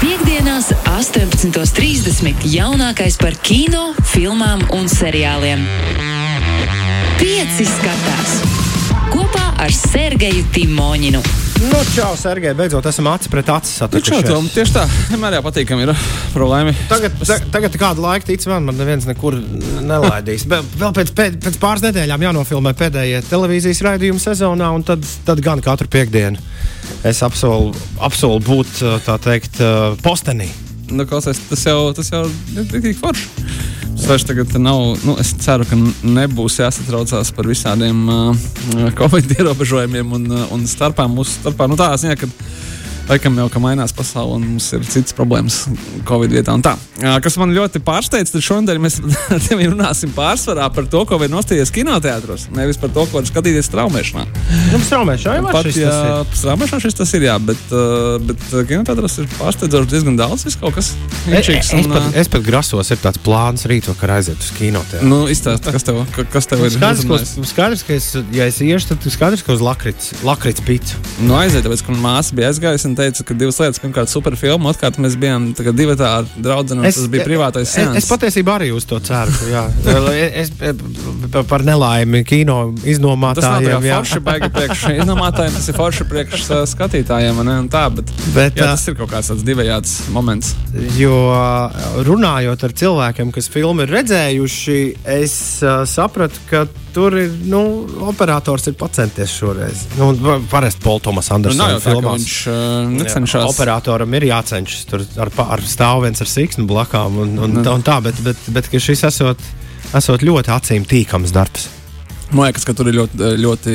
Piektdienās, 18.30. jaunākais par kino, filmām un seriāliem. Pieci skatās kopā ar Sergeju Timoņinu. Nu, čau, Sergei, beidzot esam acis pret acis Nu, čau, satikušies. Tom, tieši tā, vienmēr jau patīkami ir problēma. Tagad, ta, tagad kādu laiku, tic man, man neviens nekur nelaidīs. Be- Vēl pēc, pēc, pēc pāris nedēļām jānofilmē pēdējie televīzijas raidījumi sezonā, un tad, tad gan katru piekdienu es apsolu, apsolu būt, tā teikt, postenī. Nu, klausies, tas jau, tas jau ir tik forši. Tas vairs tagad nav, nu, es ceru, ka nebūs jāsatraucās par visādiem uh, covid ierobežojumiem un, uh, un starpām mūsu starpā. Nu, tā ziņā, ka laikam jau ka mainās pasaule un mums ir citas problēmas covid vietā un tā. Kas man ļoti pārsteidz, tad šodien mēs runāsim pārsvarā par to, ko var nostīties kinoteātros, nevis par to, ko var skatīties traumēšanā. Nu, straumēšanā jau Pat, šis ja tas ir. strāmošanā šis tas ir, jā, bet, bet kinoteātros ir pārsteidzoši diezgan daudz viss kaut kas Es, inčīgs. es, un, pat, uh, es pat grasos, ir tāds plāns rītvakar aiziet uz kinoteātru. Nu, izstāsti, kas tev, ka- kas tev ir Skaidrs, ka, skaidrs, ka es, ja es iešu, tad skaidrs, ka uz lakrits, lakrits pīcu. Nu, aiziet, tāpēc, ka manā māsa bija aizgājusi un teica, ka divas lietas. Pirmkārt, super filma, otrkārt, mēs bijām divi tā ar draugu. Tas bija privātais es, sēns. es patiesībā arī uz to ceru. es, es par nelaimi kino Tas nav tā iznomātājiem. kā jā. forši baigi priekš iznomātājiem, tas ir forši priekš uh, skatītājiem. un tā, bet, Bet, jā, ā, tas ir kaut kāds tāds divējāds moments. Jo runājot ar cilvēkiem, kas filmu ir redzējuši, es uh, sapratu, ka tur ir nu, operators ir pacenties šoreiz. Nu, parasti Pols Tomas Nu, nav jau Andersons tā, filmās. viņš uh, necenšas. Operatoram ir jācenšas tur ar, ar stāvu viens ar siksnu blakām un, un, Nu. un tā, bet, bet, bet šis esot, esot ļoti acīm tīkams darbs. Man liekas, ka tur ir ļoti, ļoti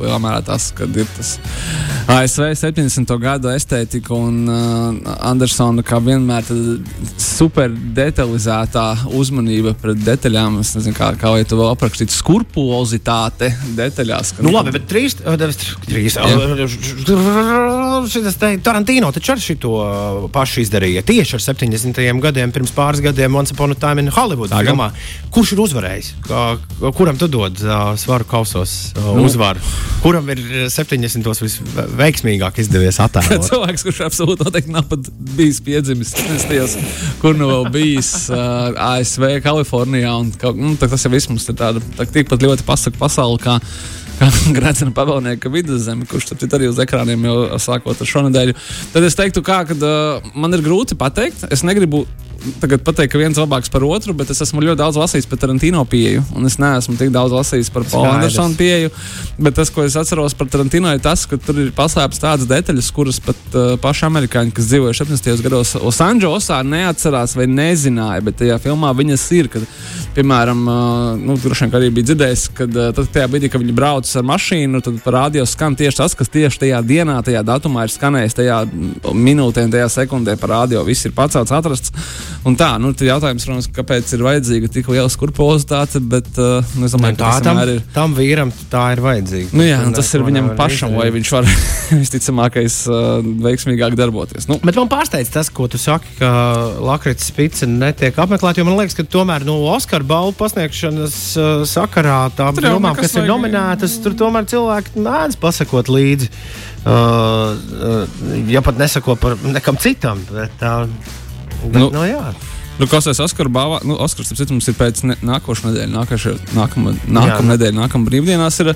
lielā mērā tas, ka ir tas ASV 70. gada estētika un uh, Andersona kā vienmēr super detalizētā uzmanība pret detaļām. Es nezinu, kā, kā lai to vēl aprakstītu. Skurpulozitāte detaļās. ka- Nu, labi, bet trīs, eh, trīs. Šis te Tarantino taču ar šito uh, pašu izdarīja. Tieši ar 70. gadiem, pirms pāris gadiem, Once Upon a Time in Hollywood. Kurš ir uzvarējis? Kuram tu dod uh, svaru kausos uh, Nu. uzvaru? Kuram ir uh, 70. visveiksmīgāk izdevies attēlot? Cilvēks, kurš absolūti noteikti nav pat bijis piedzimis, nesties, kur nu vēl bijis uh, ASV, Kalifornijā. Un, ka, nu, tas jau viss mums ir tāda tā, tikpat ļoti pasaka pasaule. Kā, Grācina pavalnieka viduszeme, kurš tad ir arī uz ekrāniem jau sākot ar šonadēļ. Tad es teiktu, kā, kad, uh, man ir grūti pateikt. Es negribu tagad pateikt, ka viens ir labāks par otru, bet es esmu ļoti daudz lasījis par Tarantino pieeju. Un es neesmu tik daudz lasījis par Paulu Skaidrs. Andersonu pieeju. Bet tas, ko es atceros par Tarantino, ir tas, ka tur ir paslēpts tādas detaļas, kuras pat uh, paši amerikāņi, kas dzīvoja 70. gados Losandželosā, neatcerās vai nezināja. Bet tajā filmā viņas ir. Kad, piemēram, uh, nu, droši vien ka arī bija dzirdējis, kad uh, tad tajā brīdī, kad viņi brauc ar mašīnu, tad par radio skan tieši tas, kas tieši tajā dienā, tajā datumā ir skanējis, tajā minūtē, tajā sekundē par radio. Viss ir pacelts, atrasts. Un tā, nu, tad jautājums, protams, kāpēc ir vajadzīga tik liela skurpolozitāte, bet uh, nu, es domāju, Tā ka tam, ir. tam vīram tā ir vajadzīga. Nu, jā, un tas ir viņam pašam, izdarīt. lai viņš var visticamākais uh, veiksmīgāk darboties. Nu, Bet man pārsteidz tas, ko tu saki, ka Latvijas spīdze netiek apmeklēta. Man liekas, ka tomēr no Oskara balvu pasniegšanas uh, sakarā tām nekas kas ir vajag- nominētas, tur tomēr cilvēki mēdz pasakot līdzi. Uh, uh, ja pat nesako par nekam citam. Bet, uh, bet, Nu, nu, nu, jā. Nu, kas ir Oskara balva? Nu, Oskars, ap citu, mums ir pēc ne, nākošā nedēļa, nākošā nākamā, nākamā nedēļa, nākamā brīvdienās. Ir,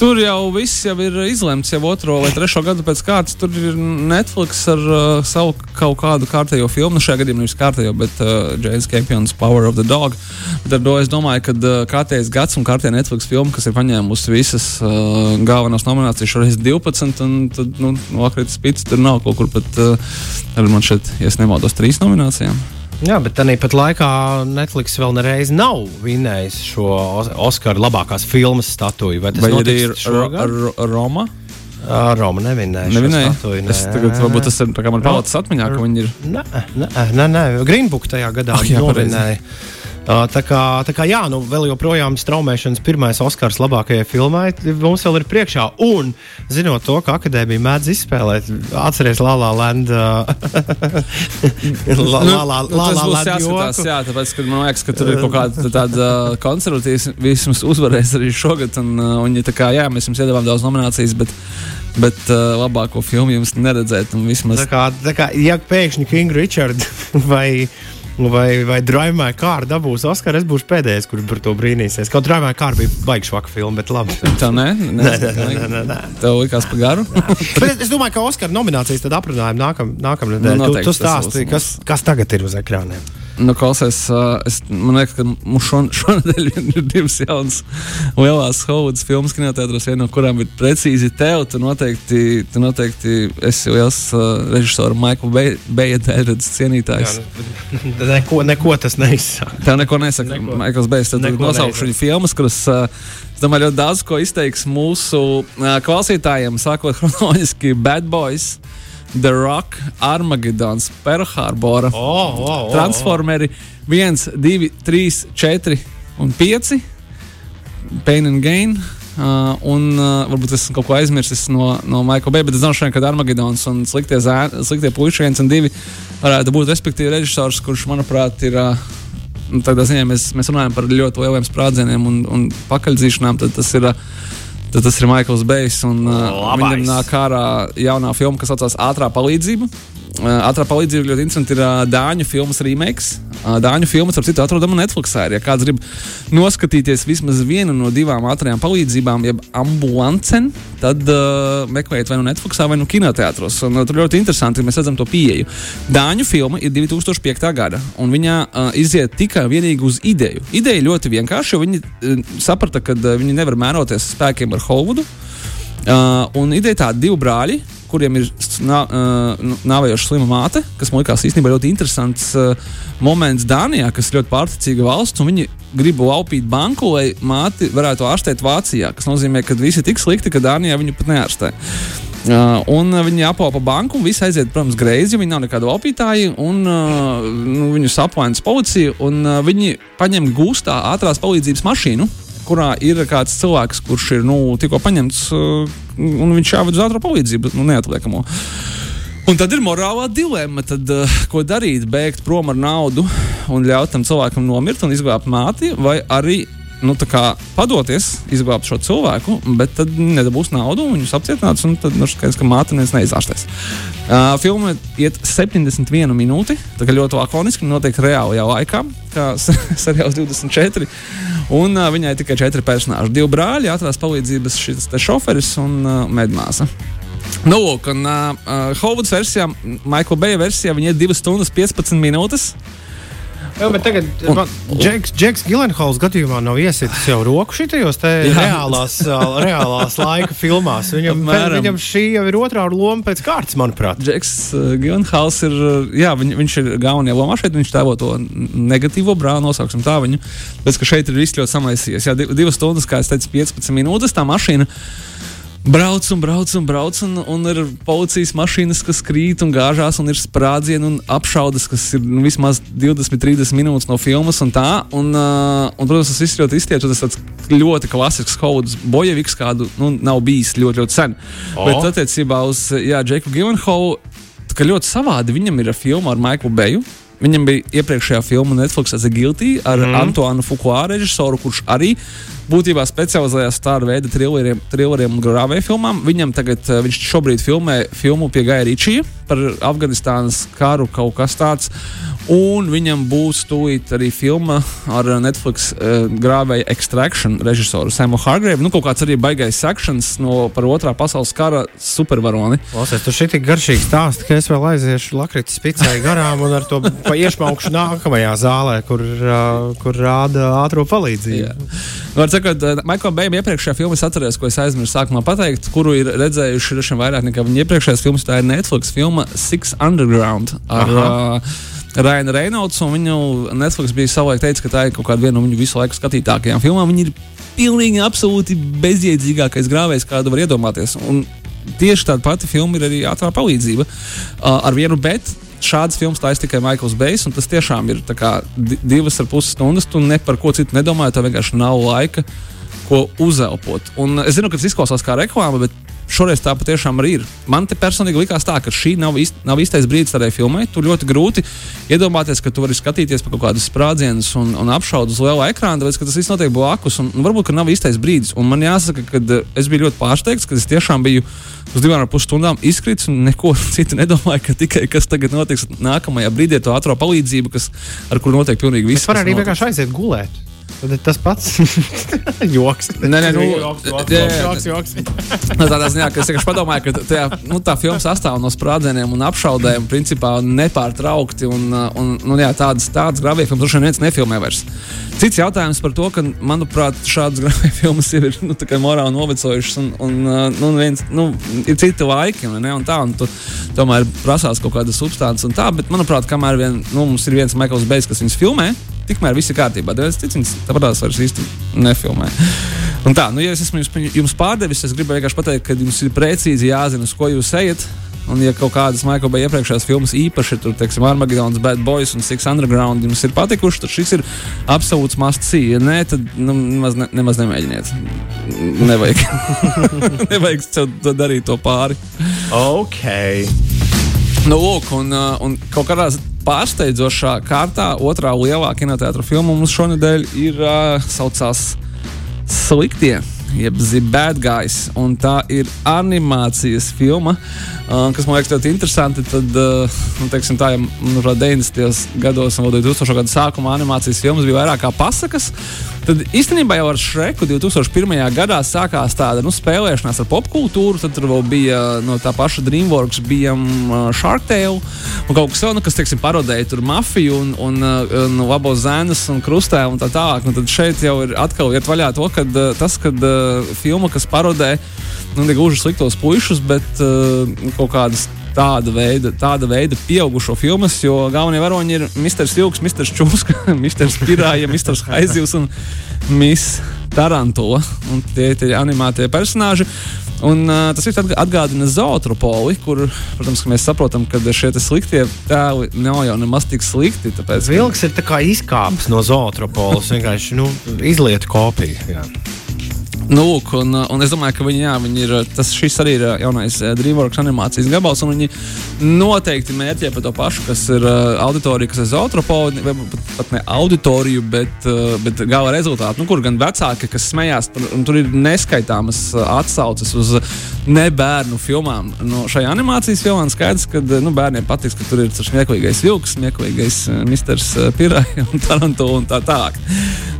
tur jau viss jau ir izlemts, jau otro vai trešo gadu pēc kārtas. Tur ir Netflix ar uh, savu kaut kādu kārtējo filmu. Nu, šajā gadījumā nevis kārtējo, bet uh, James Campions Power of the Dog. Bet ar to es domāju, ka uh, kārtējais gads un kārtējā Netflix filma, kas ir paņēmusi visas uh, galvenās nominācijas, šoreiz 12, un tad, nu, Latvijas spīdis tur nav kaut kur pat, uh, man šeit, ja es nemaldos, trīs nominācijām. Jā, bet tā pat laikā Netflix vēl nereiz nav vinnējis šo Os- Oskara labākās filmas statuju. Vai tas Vai ir Roma? Roma nevinēja. Nevinēja. statuju, nē. tagad varbūt tas ir tā kā man palicis atmiņā, ka viņi ir. Nē, nē, nē, nē. Greenbook tajā gadā Ah, jā, novinēja. Uh, Tā kā, tā kā jā, nu vēl joprojām straumēšanas pirmais Oskars labākajai filmai mums vēl ir priekšā. Un, zinot to, ka akadēmija mēdz izspēlēt, atcerieties La La Land. uh, La Nu, La La nu, La tas La būs Land jāskatās, joku. jā, tāpēc, ka man liekas, ka tur ir kaut kāda tāda konservatīvas uzvarēs arī šogad. Un, uh, un, ja tā kā, jā, mēs jums iedavām daudz nominācijas, bet Bet uh, labāko filmu jums neredzēt. Vismaz... Tā kā, tā kā, ja pēkšņi King Richard vai vai, vai Drive My Car dabūs Oskaru, es būšu pēdējais, kurš par to brīnīsies. Kaut Drive My Car bija baigta švaka filma, bet labi. Tā nē, nē, nē, nē, nē, nē. Tev likās par garu. bet es domāju, ka Oskaru nominācijas tad aprunājam nākamā nākam nedēļā. Nu, tu, tu stāsti, kas, kas tagad ir uz ekrāniem. Nu, klausies, es, man liekas, ka mums šon, šonadēļ ir divas jaunas lielās Hovudas filmas kinoteātros, viena no kurām ir precīzi tev. Tu noteikti, tu noteikti esi liels uh, režisora Maikla Beja dēļas cienītājs. Jā, nu, neko, neko tas neizsaka. Tev neko nesaka. Neko. Maikls Bejs, tad nosaukšu viņa filmas, kuras, uh, es domāju, ļoti daudz ko izteiks mūsu uh, klausītājiem, sākot chronoloģiski Bad Boys. The Rock, Armageddons, Pearl Harbor, oh, oh, oh, Transformeri 1, 2, 3, 4 un 5, Pain and Gain. Uh, un uh, varbūt es kaut ko aizmirsu no, no Maikla Bay, bet es zinu, ka Armagedons un sliktie, zēni, sliktie puiši viens un divi varētu būt respektīvi režisors, kurš, manuprāt, ir. Uh, nu, tādā ziņā mēs, mēs runājam par ļoti lieliem sprādzieniem un, un pakaļdzīšanām, tad tas ir. Uh, Tad tas ir Maikls Bejs. Un, uh, viņam nāk ārā jaunā filma, kas saucas Ātrā palīdzība. Ātrā palīdzība ļoti interesanti ir Dāņu filmas remakes. Dāņu filmas, ap citu, atrodama Netflixā. Ja kāds grib noskatīties vismaz vienu no divām ātrajām palīdzībām, jeb ambulancen, tad uh, meklējiet vai nu Netflixā, vai nu kinoteātros. Un, uh, tur ļoti interesanti, ka mēs redzam to pieeju. Dāņu filma ir 2005. gada, un viņa uh, iziet tikai vienīgi uz ideju. Ideja ļoti vienkārša, jo viņi uh, saprata, ka uh, viņi nevar mēroties spēkiem ar Hollywoodu. Uh, un ideja tāda, divi brāļi, kuriem ir nā, uh, nāvējoša slima māte, kas man likās īstenībā ļoti interesants uh, moments Dānijā, kas ir ļoti pārticīga valsts. Viņi grib laupīt banku, lai māti varētu ārstēt Vācijā, kas nozīmē, ka visi ir tik slikti, ka Dānijā viņu pat neārstē. Uh, un viņi apaupa banku, un viss aiziet, protams, greizi. Viņi nav nekādi opītāji, un uh, nu, viņus apvainas policija. Uh, viņi paņem gūstā ātrās palīdzības mašīnu, kurā ir kāds cilvēks, kurš ir nu, tikko paņemts, uh, un viņš jāved uz ātrā palīdzību, nu, neatliekamo. Un tad ir morālā dilemma, tad, uh, ko darīt. Bēgt prom ar naudu un ļaut tam cilvēkam nomirt un izglābt māti, vai arī nu, padoties, izglābt šo cilvēku, bet tad nedabūs naudu, viņus apcietinās, un tad nu, skaidrs, ka māte neviens neizārstēs. Uh, filma iet 71 minūti, tā kā ļoti lakoniski, notiek reālajā laikā, kā seriāls 24. Un uh, viņai tikai četri personāļi. Divi brāļi, ātrās palīdzības šis šoferis un uh, medmāsa. Nu, lūk, un uh, Hovuds versijā, Maikla Beja versijā, viņa ir 2 stundas 15 minūtes. Jā, bet tagad Džeks, Džeks Gilenhols gadījumā nav iesitis jau roku šitajos reālās, reālās laika filmās. Viņam, Apmēram. viņam šī jau ir otrā loma pēc kārtas, manuprāt. Džeks uh, Gilenhols ir, jā, viņ, viņš ir galvenajā lomā šeit, viņš tēlo to negatīvo brāli, nosauksim tā viņu. Bet, ka šeit ir viss ļoti samaisījies. Jā, divas stundas, kā es teicu, 15 minūtes tā mašīna. Brauc un brauc un brauc, un, un ir policijas mašīnas, kas krīt un gāžās, un ir sprādzieni un apšaudas, kas ir nu, vismaz 20, 30 minūtes no filmas. Un tā, un, uh, un, protams, tas viss ļoti iztiečas. Tas ļoti klasisks Hovuds bojeviks, kādu nu, nav bijis ļoti, ļoti sen. Oh. Bet attiecībā uz Džeku Givenholu, ka ļoti savādi viņam ir filma ar Maiklu Beju. Viņam bija iepriekšējā filma Netflix as a Guilty ar mm. Antoine Fukua režisoru, kurš arī būtībā specializējās tādu veidu thrilleriem, thrilleriem un grāvēju filmām. Viņam tagad, eh, viņš šobrīd filmē filmu pie Gaja Ričija par Afganistānas karu, kaut kas tāds. Un viņam būs tūlīt arī filma ar Netflix uh, grāvēja Extraction režisoru Samu Hargrave. Nu, kaut kāds arī baigais sekšanas no par otrā pasaules kara supervaroni. Klausies, tu šī tik garšīgi stāsti, ka es vēl aiziešu lakritas picai garām un ar to iešmaukšu nākamajā zālē, kur, uh, kur rāda ātro palīdzību. Var sakot, Maikla Bējam iepriekšējā filmā es atceros, ko es aizmirsu sākumā pateikt, kuru ir redzējuši vairāk nekā viņa iepriekšējās filmas. Tā ir Netflix filma Six Underground. Ar, Aha. uh, Raina Reinolds, un viņu Netflix bija savulaik teicis, ka tā ir kaut kāda viena no viņu visu laiku skatītākajām filmām. Viņa ir pilnīgi, absolūti bezjēdzīgākais grāvējs, kādu var iedomāties. Un tieši tāda pati filma ir arī ātrā palīdzība. Uh, ar vienu bet šādas filmas taisa tikai Maikls Bejs, un tas tiešām ir kā, divas ar pusi stundas. Tu ne par ko citu nedomā, tev vienkārši nav laika, ko uzelpot. Un es zinu, ka tas izklausās kā reklāma, bet šoreiz tā patiešām arī ir. Man te personīgi likās tā, ka šī nav, īst, nav īstais brīdis tādai filmai. Tu ļoti grūti iedomāties, ka tu vari skatīties pa kaut kādus sprādzienus un, un apšaudus uz liela ekrāna, tāpēc ka tas viss notiek blakus. Un, un varbūt, ka nav īstais brīdis. Un man jāsaka, ka uh, es biju ļoti pārsteigts, ka es tiešām biju uz divām ar pus stundām izkritis un neko citu nedomāju, ka tikai kas tagad notiks nākamajā brīdī, to ātrā palīdzību, kas, ar kuru notiek pilnīgi viss. Es varu arī vienkārši aiziet gulēt. Tad ir tas pats joks. Nē, nē, nu, joks, joks, jā, joks, joks, joks. Nu, tādā ziņā, ka es vienkārši padomāju, ka tajā, nu, tā filma sastāv no sprādzieniem un apšaudēm, principā nepārtraukti. Un, un, nu, jā, tādas, tādas gravijas filmas droši vien viens nefilmē vairs. Cits jautājums par to, ka, manuprāt, šādas gravijas filmas ir nu, morāli novecojušas, un, un nu, viens, nu, ir citi laiki, un, ne, un tā, un tu tomēr prasās kaut kāda substance un tā, bet, manuprāt, kamēr vien, nu, mums ir viens Maikls Bejs, kas viņus filmē, tikmēr viss ir kārtībā. Tad es ticu, tāpat tās vairs īsti nefilmē. Un tā, nu, ja es esmu jums, jums pārdevis, es gribu vienkārši pateikt, ka jums ir precīzi jāzina, uz ko jūs ejat. Un, ja kaut kādas Maikla Bay iepriekšējās filmas īpaši, tur, teiksim, Armageddons, Bad Boys un Six Underground jums ir patikuši, tad šis ir absolūts must-see. Ja nē, tad nu, nemaz, ne, nemaz nemēģiniet. Nevajag. Nevajag to darīt to pāri. Ok. Nu, lūk, un, uh, un kaut kādā pārsteidzošā kārtā otrā lielā kinoteātra filma mums šonadēļ ir uh, saucās Sliktie. Jeb Guys. Un tā ir animācijas filma, uh, kas man liekas ļoti interesanti. Tad, uh, nu, teiksim, tā, ja nu, 90. gados un 2000. gada sākumā animācijas filmas bija vairāk kā pasakas, tad īstenībā jau ar Šreku 2001. gadā sākās tāda nu, spēlēšanās ar popkultūru. Tad tur bija no tā paša Dreamworks, bija um, Shark Tale un kaut kas vēl, nu, kas teiksim, parodēja mafiju un, un, un, un labos zēnus un krustē un tā tālāk. Nu, tad šeit jau ir atkal iet vaļā to, ka tas, kad uh, filma, kas parodē nu, gluži sliktos puišus, bet uh, kaut kādas tāda veida, tāda veida pieaugušo filmas, jo galvenie varoņi ir Mr. Silks, Mr. Čūska, Mr. Spirāja, Mr. Haizivs un Miss Tarantula. Un tie ir animētie personāļi. Un, uh, tas viss atgādina zootropoli, kur, protams, mēs saprotam, ka šie sliktie tēli nav jau nemaz tik slikti. Tāpēc, Vilks ir izkāpis no zootropolis, vienkārši nu, izlieta kopiju. Jā. Nu, lūk, un, un es domāju, ka viņi, jā, viņi ir, tas, šis arī ir jaunais Dreamworks animācijas gabals, un viņi noteikti mērķē par to pašu, kas ir auditorija, kas ir zootropola, pat, pat ne auditoriju, bet, bet gala rezultātu, nu, kur gan vecāki, kas smējās, un tur ir neskaitāmas atsauces uz nebērnu filmām. No šajā animācijas filmā skaidrs, ka nu, bērniem patiks, ka tur ir tas smieklīgais vilks, smieklīgais misters Pirai un Tarantula un tā tālāk.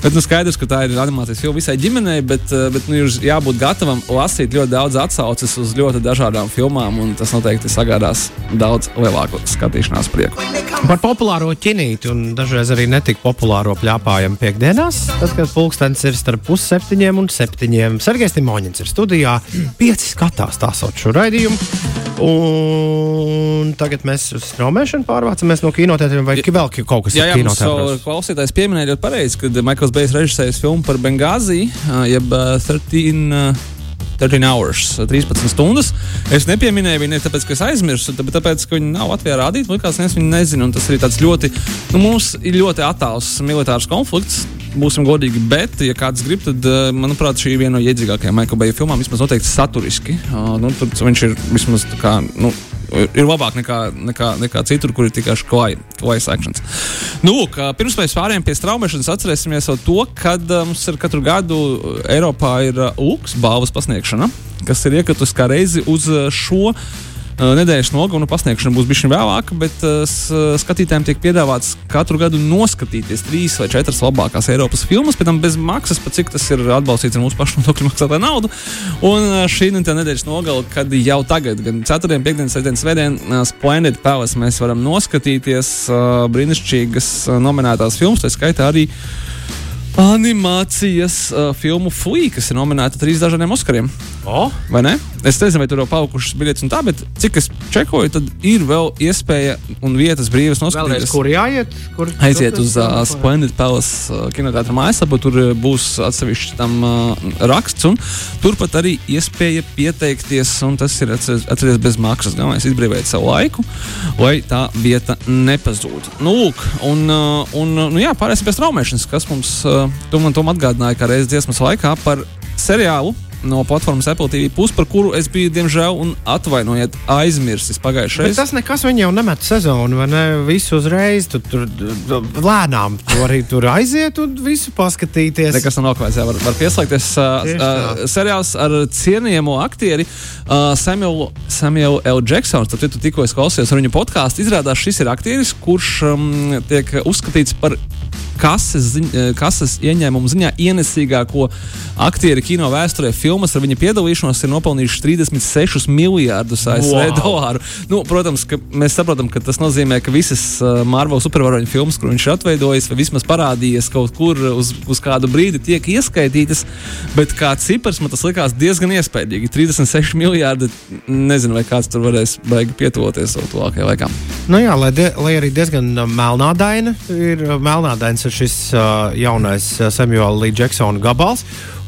Bet nu, skaidrs, ka tā ir animācijas filma visai ģimenei, bet, bet nu, ir jābūt gatavam lasīt ļoti daudz atsauces uz ļoti dažādām filmām, un tas noteikti sagādās daudz lielāku skatīšanās prieku. Par populāro ķinīti un dažreiz arī netik populāro pļāpājumu piekdienās, tad, kad pulkstenis ir starp pusseptiņiem un septiņiem. Sergejs Timoņins ir studijā, pieci skatās tā sauc šo raidījumu. Un tagad mēs uz straumēšanu pārvācamies no kinotētiem, vai vēl kaut kas jā, jā, ir kinotētros? Klausītājs pieminēja ļoti pareizi, kad Maikls Bejs režisējas filmu par Bengāziju, jeb uh, 13. 13 hours, 13 stundas. Es nepieminēju viņu ne tāpēc, ka es aizmirsu, bet tāpēc, ka viņi nav Latvijā rādīti. Man liekas, es viņu nezinu. Tas arī tāds ļoti, nu, mums ir ļoti attāls militārs konflikts. Būsim godīgi, bet, ja kāds grib, tad, manuprāt, šī ir viena no iedzīgākajām Maikla Beja filmām, vismaz noteikti saturiski. Nu, tur viņš ir vismaz tā kā. Nu, ir labāk nekā, nekā, nekā citur, kur ir tikai klājas akcents. Nu, pirms mēs pārējām pie straumēšanas, atcerēsimies to, ka mums ir katru gadu Eiropā ir Lūks balvas pasniegšana, kas ir iekritusi kā reizi uz šo nedēļas nogalu pasniegšana būs bijusi vēlāka, bet uh, skatītājiem tiek piedāvāts katru gadu noskatīties trīs vai četras labākās Eiropas filmas, pēc tam bez maksas, pat cik tas ir atbalstīts ar mūsu pašu nodokļu maksātāju naudu. Un šī nedēļas nogala, kad jau tagad, gan 4, 5, 7, Svētdien, uh, Splendid Palace mēs varam noskatīties brīnišķīgas nominētās filmas, tā skaitā arī animācijas uh, filmu Fui, kas ir nominēta trīs dažādiem Oskariem. O? Vai ne? Es nezinu, vai tur jau palikušas biļetes un tā, bet cik es čekoju, tad ir vēl iespēja un vietas brīvas noskatīties. kur jāiet? Kur, Aiziet uz uh, Splendid Palace uh, kinoteātra mājaslapu, tur uh, būs atsevišķs tam uh, raksts, un turpat arī iespēja pieteikties, un tas ir atceries bez maksas. Galvenais izbrīvēt savu laiku, lai tā vieta nepazūd. Nu, lūk, un, uh, un uh, nu, jā, pārēsim pie straumēšanas, kas mums uh, to man tom atgādināja, kā reizes dziesmas laikā par seriālu no platformas Apple TV, pus, par kuru es biju, diemžēl, un atvainojiet, aizmirsis pagājušajā reizē. Tas nekas, viņi jau nemet sezonu, vai ne? Visu uzreiz, tu tur lēnām tu arī tur aiziet un visu paskatīties. Nekas nav nokavēts, jā, var, var pieslēgties. Uh, uh, seriāls ar cienījamo aktieri uh, Samuelu, Samuelu L. Jacksonu. Tad tu tikko klausījos ar viņu podkāstu. Izrādās, šis ir aktieris, kurš um, tiek uzskatīts par kases, ziņ, eh, kases ieņēmumu ziņā ienesīgāko aktieri kino vēsturē. Filmas ar viņa piedalīšanos ir nopelnījušas 36 miljardus ASV wow. dolāru. Nu, protams, ka mēs saprotam, ka tas nozīmē, ka visas uh, Marvel supervaroņu filmas, kur viņš ir atveidojis, vai vismaz parādījies kaut kur uz, uz kādu brīdi, tiek ieskaitītas. Bet kā cipars man tas likās diezgan iespaidīgi. 36 miljardi. Nezinu, vai kāds tur varēs baigi pietuvoties vēl tuvākajā laikā. Nu jā, lai, de, lai arī diezgan uh, melnādaina ir melnādains ir šis uh, jaunais Samuela Līja Džeksona gabals.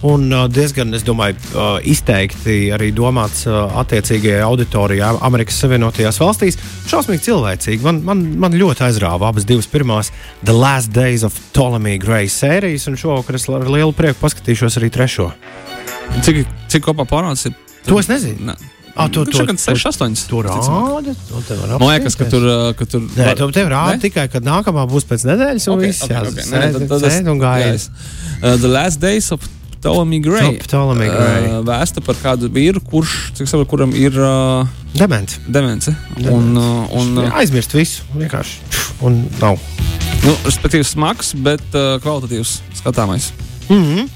Un uh, diezgan, es domāju, uh, izteikti arī domāts uh, attiecīgajai auditorijai Amerikas Savienotajās valstīs. Šausmīgi cilvēcīgi. Man, man, man ļoti aizrāva abas divas pirmās The Last Days of Ptolemy Gray sērijas, un šovakar es ar lielu prieku paskatīšos arī trešo. Cik, cik kopā pārnācis? To es nezinu. Ne. Ah, tur jau ir 6, 8. Tur rāda. Man liekas, ka tur. Ka tur Nē, var... tev rāda tikai, kad nākamā būs pēc nedēļas. Okay, viss, okay, okay. Nē, tad, tad es, un gājas. Uh, the Last Days of Ptolemy Gray. Ptolemy Gray. Uh, vēsta par kādu vīru, kurš, cik saprotu, kuram ir. Uh, Demence. Demence. Un, uh, un, uh, aizmirst visu. Vienkārši. Un nav. Nu, respektīvi, smags, bet uh, kvalitatīvs skatāmais. Mm -hmm.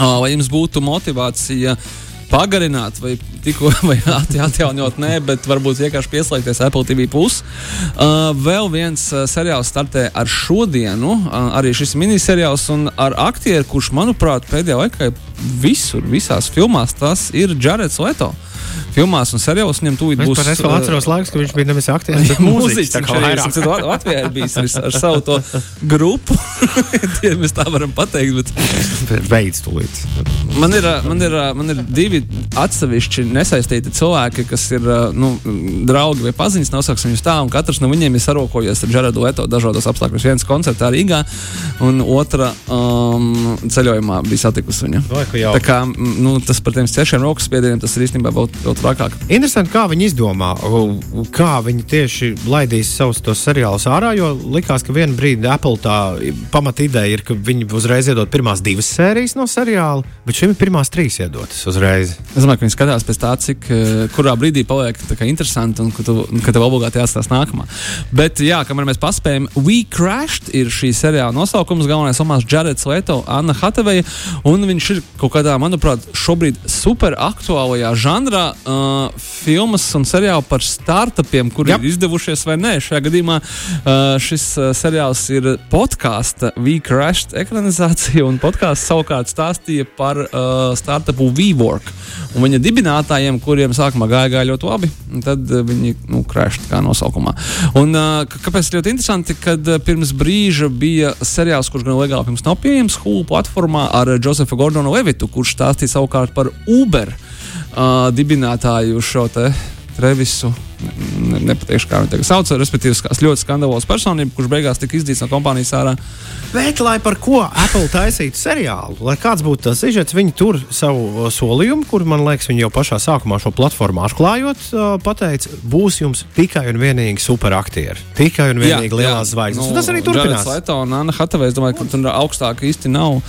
uh, vai jums būtu motivācija? Uh, pagarināt, vai tikko atjaunot, nē, bet varbūt vienkārši pieslēgties Apple TV. Plus. Uh, vēl viens uh, seriāls startē ar šodienu, uh, arī šis miniseriāls, ar aktieru, kurš, manuprāt, pēdējā laikā visur, visās filmās, tas ir Jareds Leto. Uh, filmās un seriālos viņam tūlīt būs. Es vēl atceros laikus, ka viņš bija nevis aktieris, bet mūziķis. Tā kā vairāk. Latvijā ir bijis ar, ar savu to grupu. Tie mēs tā varam pateikt. Bet... Beidz tūlīt. Man ir, man, ir, man ir divi atsevišķi nesaistīti cilvēki, kas ir nu, draugi vai paziņas, nosauksim viņus tā, un katrs no viņiem ir sarokojies ar Džeradu Leto dažādos apstākļos. Viens koncertā Rīgā, un otra um, ceļojumā bija satikusi viņu. Vai, tā kā nu, tas par tiem ciešiem rokas spiedieniem, tas ir īstenībā vēl, vēl trakāk. Interesanti, kā viņi izdomā, kā viņi tieši laidīs savus tos seriālus ārā. Jo likās, ka vienā brīdī Apple tā pamata ideja ir, ka viņi uzreiz iedod pirmās divas sērijas no seriāla, bet šim ir pirmās trīs iedotas uzreiz. Es domāju, ka viņi skatās pēc tā, cik eh, kurā brīdī paliek interesanti un ka, tu, ka tev obligāti jāstāsta nākamā. Bet, jā, kamēr mēs paspējam, We Crashed ir šī seriāla nosaukums. Galvenais omās Jareds Leto, Anna Hateveja, un viņš ir kaut kādā, manuprāt, šobrīd super aktuālajā žanrā uh, filmas un seriāli par startupiem, kuri yep. ir izdevušies vai nē. Šajā gadījumā uh, šis uh, seriāls ir podkāstu V-Crashed ekranizācija, un podkāsts savukārt stāstīja par uh, startupu VWork un viņa dibinātājiem, kuriem sākumā gāja, gāja ļoti labi, un tad uh, viņi nu, crashed kā nosaukumā. Un, uh, kāpēc ļoti interesanti, kad uh, pirms brīža bija seriāls, kurš gan legāli pirms nav pieejams Hulu platformā ar Josefu Gordonu Levitu, kurš stāstīja savukārt par Uber uh, dibinātāju šo te Trevisu. Ne, nepateikšu, kā viņi tagad sauc, respektīvi, ļoti skandalosa personība, kurš beigās tika izdzīts no kompānijas ārā. Bet, lai par ko Apple taisītu seriālu, lai kāds būtu tas sižets, viņi tur savu solījumu, kur man liekas, viņi jau pašā sākumā šo platformu atklājot, pateica, būs jums tikai un vienīgi superaktieri. Tikai un vienīgi jā, lielās zvaigznes. Nu, tas arī turpinās. Leto un Anna Hatavē, es domāju, ka tur augstāk īsti nav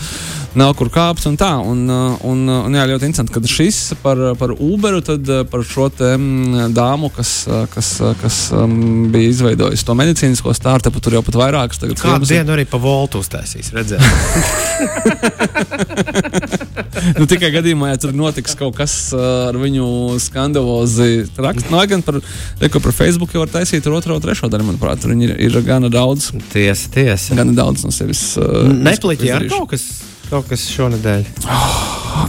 nav kur kāpt un tā. Un, uh, un, uh, un jā, ļoti interesanti, ka šis par, par Uberu, tad uh, par šo te mm, dāmu, kas, kas, kas um, bija izveidojusi to medicīnisko startupu, tur jau pat vairākas tagad. Kādu dienu arī pa voltu uztaisīs, redzēt. nu, tikai gadījumā, ja tur notiks kaut kas ar viņu skandalozi rakstu, no gan par, reko, par Facebook jau var taisīt ar otro, trešo daļu, manuprāt, tur ir, ir gana daudz. Tiesa, tiesa. Gana daudz no sevis. Uh, Nepliķi ar kaut kas kaut kas šonadēļ?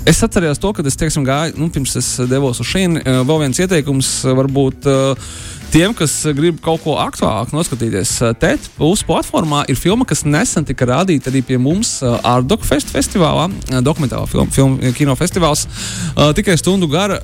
Es atceros to, kad es teiksim, gāju, nu, pirms es devos uz šīm. Eh, vēl viens ieteikums, eh, varbūt uh, Tiem, kas grib kaut ko aktuālāku noskatīties, TET plus platformā ir filma, kas nesen tika rādīta arī pie mums Ardok Fest festivālā, dokumentālā filma, film, kinofestivāls. Tikai stundu gara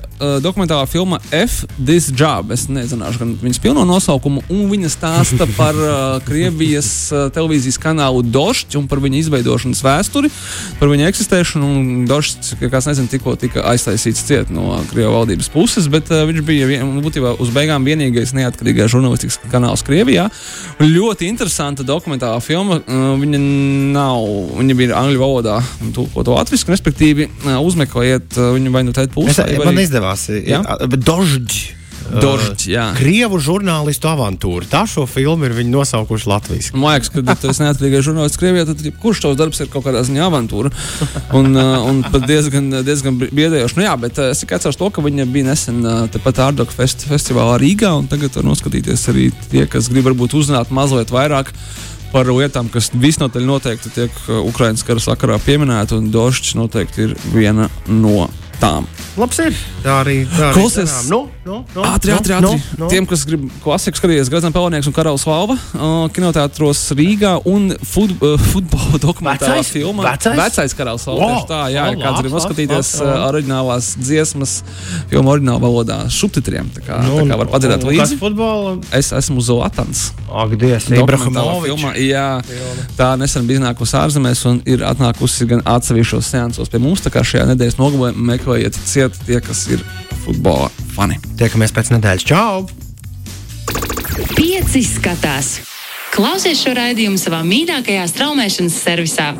dokumentālā filma F This Job. Es nezināšu gan viņas pilno nosaukumu, un viņa stāsta par Krievijas televīzijas kanālu Došķi un par viņa izveidošanas vēsturi, par viņa eksistēšanu. Došķis, kas nezinu, tikko tika aiztaisīts ciet no Krievijas valdības puses, bet viņš bija vien, būtībā uz beigām vienīgais neatkarīgais žurnālistikas kanāls Krievijā. Ļoti interesanta dokumentālā filma. Viņa nav, viņa bija angļu valodā, to, to latviešu, respektīvi, uzmeklējiet viņu vai nu tēt pusē. Man arī... izdevās, ja? Dožģi. Dožģi, jā. Krievu žurnālistu avantūra. Tā šo filmu ir viņi nosaukuši Latvijas. Man liekas, ka esi neatkarīgais žurnālists Krievijā, tad kurš tavs darbs ir kaut kādā ziņā avantūra. Un, un pat diezgan, diezgan biedējoši. Nu, jā, bet es tikai atceros to, ka viņa bija nesen tepat Ārdoka fest, festivālā Rīgā, un tagad var noskatīties arī tie, kas grib varbūt uzzināt mazliet vairāk par lietām, kas visnotaļ noteikti tiek Ukraiņas kara sakarā pieminēta, un Došs noteikti ir viena no tām. Labs ir. Tā arī ir. Klausies, nu, nu, nu, ātri, ātri, ātri. Nu, nu. Tiem, kas grib klasiku skatīties, Gazem Pelnieks un Karalis Valva, uh, kinoteātros Rīgā un fut, uh, futbola dokumentālā vecais, filma vecais? vecais Karalis Valva. Wow, tā, jā, ja kāds grib noskatīties uh, oriģinālās dziesmas, filmu oriģinālā valodā, subtitriem. Tā kā, Nu, tā kā var padzirdēt līdzi. Futbola. Es esmu Zolotans. Ak, Dievs, filma, jā, tā nesen bija iznākusi ārzemēs un ir atnākusi gan atsevišķos seansos pie mums. Tā kā šajā nedēļas nogalē meklējiet ciet tie, kas ir futbola fani. Tiekamies pēc nedēļas. Čau! Pieci skatās! Klausies šo raidījumu savā mīļākajā straumēšanas servisā!